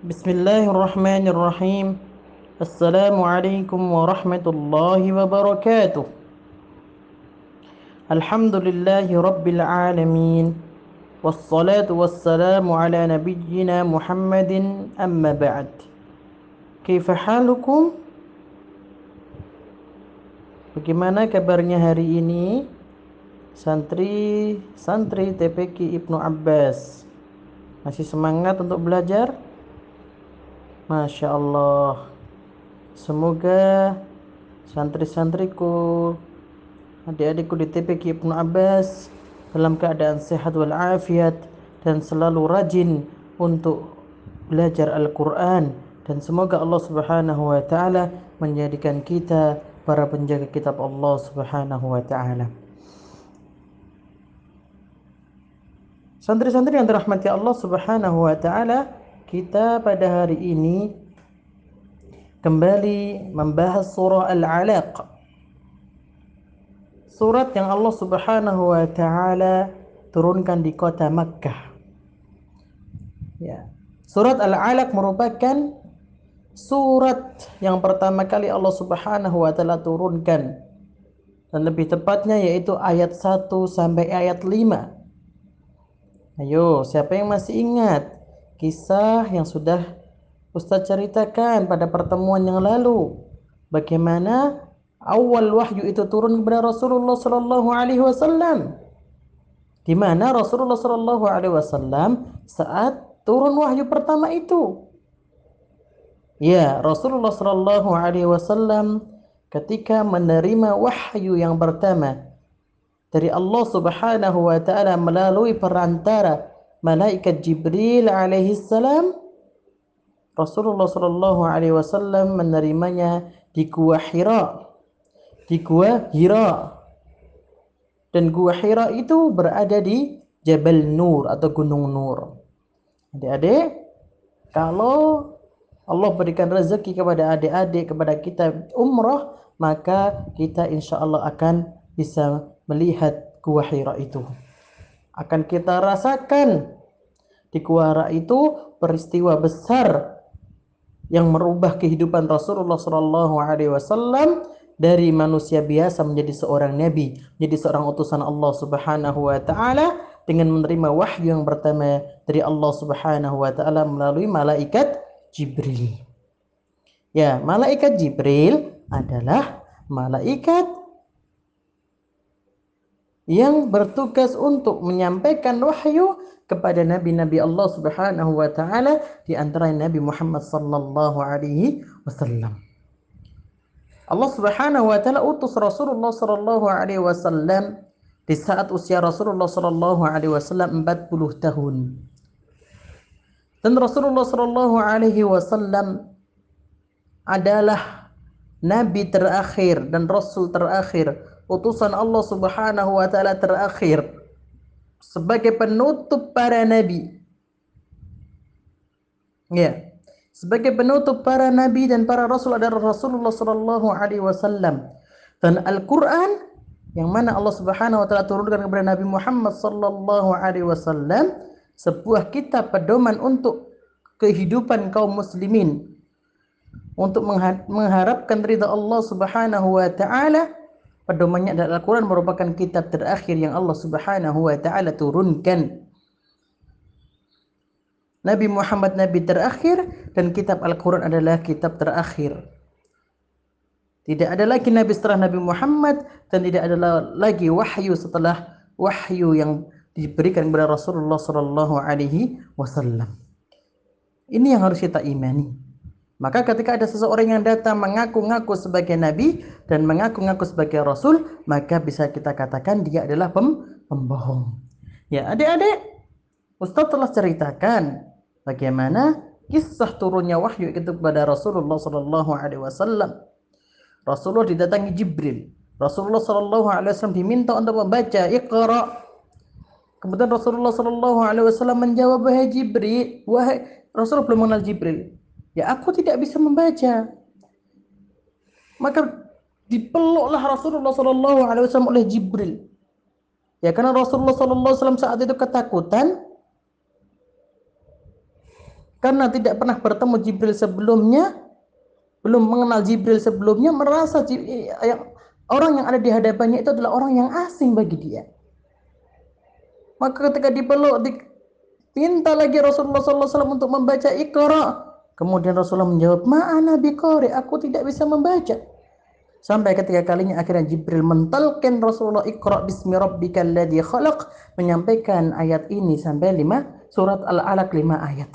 بسم الله الرحمن الرحيم السلام عليكم ورحمة الله وبركاته الحمد لله رب العالمين والصلاة والسلام على نبينا محمد أما بعد كيف حالكم؟ Bagaimana kabarnya hari ini? Santri santri TPQ Ibnu Abbas masih semangat untuk belajar? Masya Allah. Semoga santri-santriku, adik-adikku di TPQ Ibnu Abbas dalam keadaan sehat walafiat dan selalu rajin untuk belajar Al-Quran dan semoga Allah Subhanahu wa taala menjadikan kita para penjaga kitab Allah Subhanahu wa taala. Santri-santri yang dirahmati Allah Subhanahu wa taala, kita pada hari ini kembali membahas surah Al-Alaq. Surat yang Allah Subhanahu wa taala turunkan di kota Makkah. Ya. Surat Al-Alaq merupakan surat yang pertama kali Allah Subhanahu wa taala turunkan dan lebih tepatnya yaitu ayat 1 sampai ayat 5. Ayo, siapa yang masih ingat kisah yang sudah Ustaz ceritakan pada pertemuan yang lalu? Bagaimana awal wahyu itu turun kepada Rasulullah sallallahu alaihi wasallam? Di mana Rasulullah sallallahu alaihi wasallam saat turun wahyu pertama itu? Ya, Rasulullah sallallahu alaihi wasallam ketika menerima wahyu yang pertama dari Allah Subhanahu wa taala melalui perantara malaikat Jibril alaihi salam Rasulullah sallallahu alaihi wasallam menerimanya di Gua Hira. Di Gua Hira. Dan Gua Hira itu berada di Jabal Nur atau Gunung Nur. Adik-adik, kalau Allah berikan rezeki kepada adik-adik kepada kita umrah maka kita insya Allah akan bisa melihat Gua Hira itu akan kita rasakan di Gua Hira itu peristiwa besar yang merubah kehidupan Rasulullah sallallahu alaihi wasallam dari manusia biasa menjadi seorang nabi, menjadi seorang utusan Allah Subhanahu wa taala dengan menerima wahyu yang pertama dari Allah Subhanahu wa taala melalui malaikat Jibril. Ya, malaikat Jibril adalah malaikat yang bertugas untuk menyampaikan wahyu kepada nabi-nabi Allah Subhanahu wa taala di antara Nabi Muhammad sallallahu alaihi wasallam. Allah Subhanahu wa taala utus Rasulullah sallallahu alaihi wasallam di saat usia Rasulullah sallallahu alaihi wasallam 40 tahun. Dan Rasulullah sallallahu alaihi wasallam adalah nabi terakhir dan rasul terakhir, utusan Allah Subhanahu wa taala terakhir sebagai penutup para nabi. Ya. Sebagai penutup para nabi dan para rasul adalah Rasulullah sallallahu alaihi wasallam. Dan Al-Qur'an yang mana Allah Subhanahu wa taala turunkan kepada Nabi Muhammad sallallahu alaihi wasallam sebuah kitab pedoman untuk kehidupan kaum muslimin untuk mengharapkan ridha Allah Subhanahu wa taala pedomannya adalah Al-Quran merupakan kitab terakhir yang Allah Subhanahu wa taala turunkan Nabi Muhammad nabi terakhir dan kitab Al-Quran adalah kitab terakhir tidak ada lagi nabi setelah Nabi Muhammad dan tidak ada lagi wahyu setelah wahyu yang diberikan kepada Rasulullah sallallahu alaihi wasallam. Ini yang harus kita imani. Maka ketika ada seseorang yang datang mengaku-ngaku sebagai nabi dan mengaku-ngaku sebagai rasul, maka bisa kita katakan dia adalah pem pembohong. Ya, adik-adik, Ustaz telah ceritakan bagaimana kisah turunnya wahyu itu kepada Rasulullah sallallahu alaihi wasallam. Rasulullah didatangi Jibril. Rasulullah sallallahu alaihi wasallam diminta untuk membaca Iqra Kemudian Rasulullah Sallallahu Alaihi Wasallam menjawab wahai Jibril, wahai Rasulullah belum mengenal Jibril. Ya aku tidak bisa membaca. Maka dipeluklah Rasulullah Sallallahu Alaihi Wasallam oleh Jibril. Ya karena Rasulullah Sallallahu Alaihi Wasallam saat itu ketakutan karena tidak pernah bertemu Jibril sebelumnya, belum mengenal Jibril sebelumnya, merasa yang orang yang ada di hadapannya itu adalah orang yang asing bagi dia. Maka ketika dipeluk, diminta lagi Rasulullah SAW untuk membaca Iqra. Kemudian Rasulullah menjawab, Ma'ana biqari, aku tidak bisa membaca. Sampai ketika kalinya akhirnya Jibril mentalkan Rasulullah Iqra bismi rabbikal ladzi khalaq menyampaikan ayat ini sampai lima surat Al-Alaq lima ayat.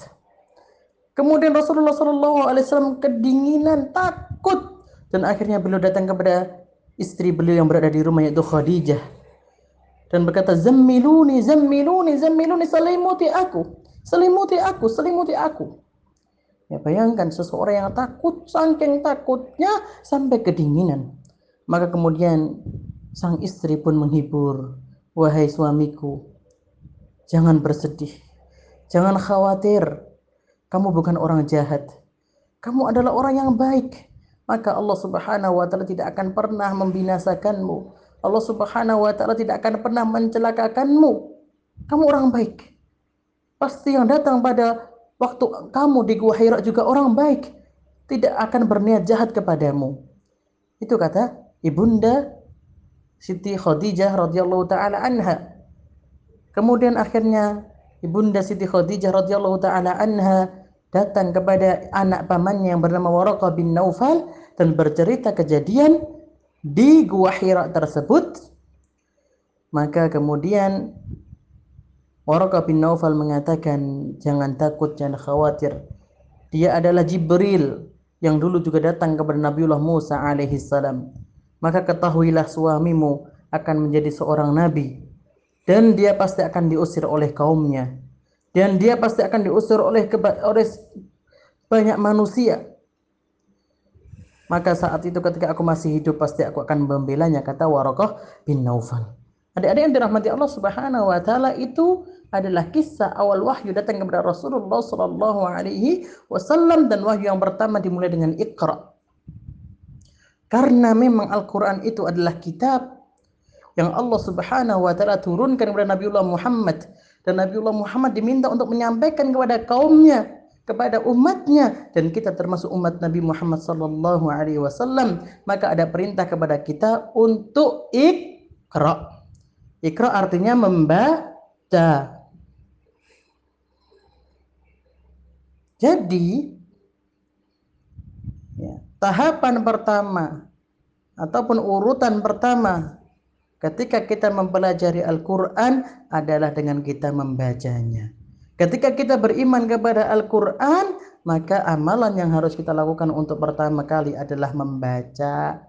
Kemudian Rasulullah sallallahu alaihi wasallam kedinginan, takut dan akhirnya beliau datang kepada istri beliau yang berada di rumah yaitu Khadijah dan berkata zammiluni zammiluni zammiluni selimuti aku selimuti aku selimuti aku ya bayangkan seseorang yang takut saking takutnya sampai kedinginan. Maka kemudian sang istri pun menghibur wahai suamiku jangan bersedih. Jangan khawatir. Kamu bukan orang jahat. Kamu adalah orang yang baik. Maka Allah Subhanahu wa taala tidak akan pernah membinasakanmu. Allah Subhanahu wa taala tidak akan pernah mencelakakanmu. Kamu orang baik. Pasti yang datang pada waktu kamu di Gua Hira juga orang baik. Tidak akan berniat jahat kepadamu. Itu kata Ibunda Siti Khadijah radhiyallahu taala anha. Kemudian akhirnya Ibunda Siti Khadijah radhiyallahu taala anha datang kepada anak pamannya yang bernama Waraqah bin Naufal dan bercerita kejadian di gua Hira tersebut maka kemudian Waraqah bin Naufal mengatakan jangan takut jangan khawatir. Dia adalah Jibril yang dulu juga datang kepada Nabiullah Musa alaihi salam. Maka ketahuilah suamimu akan menjadi seorang nabi dan dia pasti akan diusir oleh kaumnya. Dan dia pasti akan diusir oleh oleh banyak manusia. Maka saat itu ketika aku masih hidup pasti aku akan membelanya kata Waraqah bin Naufal. Adik-adik yang dirahmati Allah Subhanahu wa taala itu adalah kisah awal wahyu datang kepada Rasulullah sallallahu alaihi wasallam dan wahyu yang pertama dimulai dengan Iqra. Karena memang Al-Qur'an itu adalah kitab yang Allah Subhanahu wa taala turunkan kepada Nabiullah Muhammad dan Nabiullah Muhammad diminta untuk menyampaikan kepada kaumnya kepada umatnya dan kita termasuk umat Nabi Muhammad sallallahu alaihi wasallam maka ada perintah kepada kita untuk ikra ikra artinya membaca jadi ya, tahapan pertama ataupun urutan pertama ketika kita mempelajari Al-Qur'an adalah dengan kita membacanya Ketika kita beriman kepada Al-Quran, maka amalan yang harus kita lakukan untuk pertama kali adalah membaca.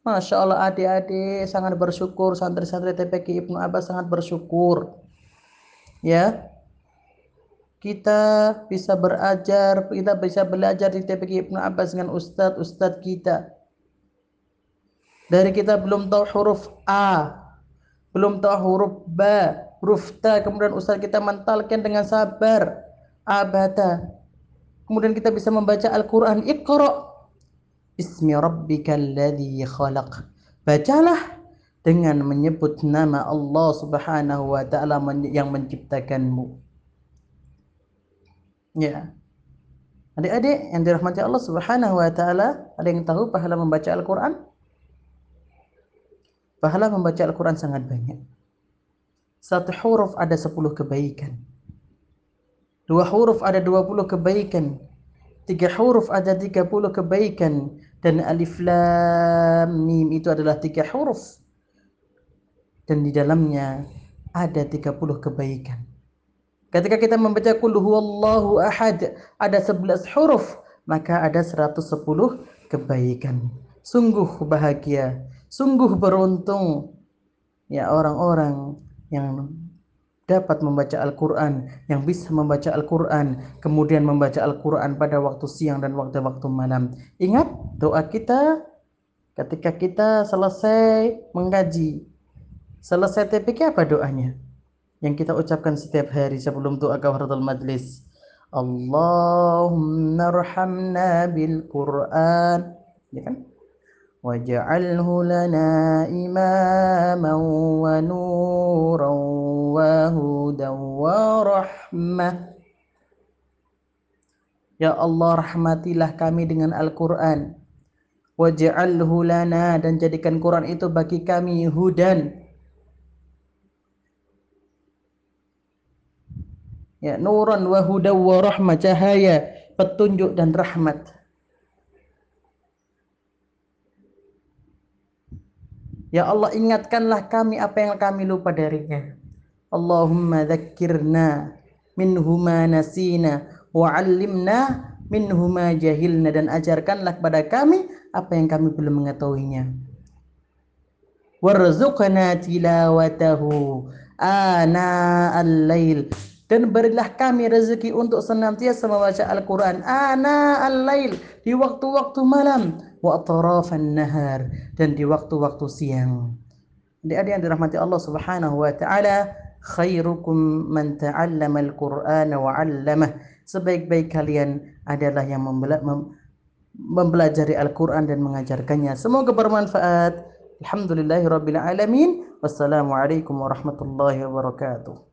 Masya Allah adik-adik sangat bersyukur, santri-santri TPK Ibnu Abbas sangat bersyukur. Ya, kita bisa berajar, kita bisa belajar di TPK Ibnu Abbas dengan ustadz-ustadz kita. Dari kita belum tahu huruf A, belum tahu huruf B, rufta kemudian ustaz kita mentalkan dengan sabar. Abata kemudian kita bisa membaca Al-Qur'an. Iqra. Bismi rabbikal ladzi khalaq. Bacalah dengan menyebut nama Allah Subhanahu wa taala yang menciptakanmu ya adik-adik yang dirahmati Allah Subhanahu wa taala ada yang tahu pahala membaca Al-Qur'an pahala membaca Al-Qur'an sangat banyak satu huruf ada sepuluh kebaikan. Dua huruf ada dua puluh kebaikan. Tiga huruf ada tiga puluh kebaikan. Dan alif lam mim itu adalah tiga huruf. Dan di dalamnya ada tiga puluh kebaikan. Ketika kita membaca kul huwallahu ahad ada sebelas huruf maka ada seratus sepuluh kebaikan. Sungguh bahagia, sungguh beruntung ya orang-orang yang dapat membaca Al-Quran, yang bisa membaca Al-Quran, kemudian membaca Al-Quran pada waktu siang dan waktu-waktu malam. Ingat doa kita ketika kita selesai menggaji, selesai TPK apa doanya? Yang kita ucapkan setiap hari sebelum doa kafaratul majlis. Allahumma rahamna bil Quran. Ya kan? واجعله لنا إماما ونورا وهدى ورحمة Ya Allah rahmatilah kami dengan Al-Quran Waj'alhu lana dan jadikan Quran itu bagi kami hudan Ya nuran wa hudan wa rahmah cahaya petunjuk dan rahmat. Ya Allah ingatkanlah kami apa yang kami lupa darinya. Allahumma dhakkirna minhuma nasina wa'allimna minhuma jahilna dan ajarkanlah kepada kami apa yang kami belum mengetahuinya. Warzuqna tilawatahu ana al-lail dan berilah kami rezeki untuk senantiasa membaca Al-Quran ana al-lail di waktu-waktu malam wa atrafan nahar dan di waktu-waktu siang adik-adik yang dirahmati Allah Subhanahu wa taala khairukum man ta'allama al-Qur'ana wa 'allamah sebaik-baik kalian adalah yang mempelajari Al-Quran dan mengajarkannya. Semoga bermanfaat. Alhamdulillahirrabbilalamin. Wassalamualaikum warahmatullahi wabarakatuh.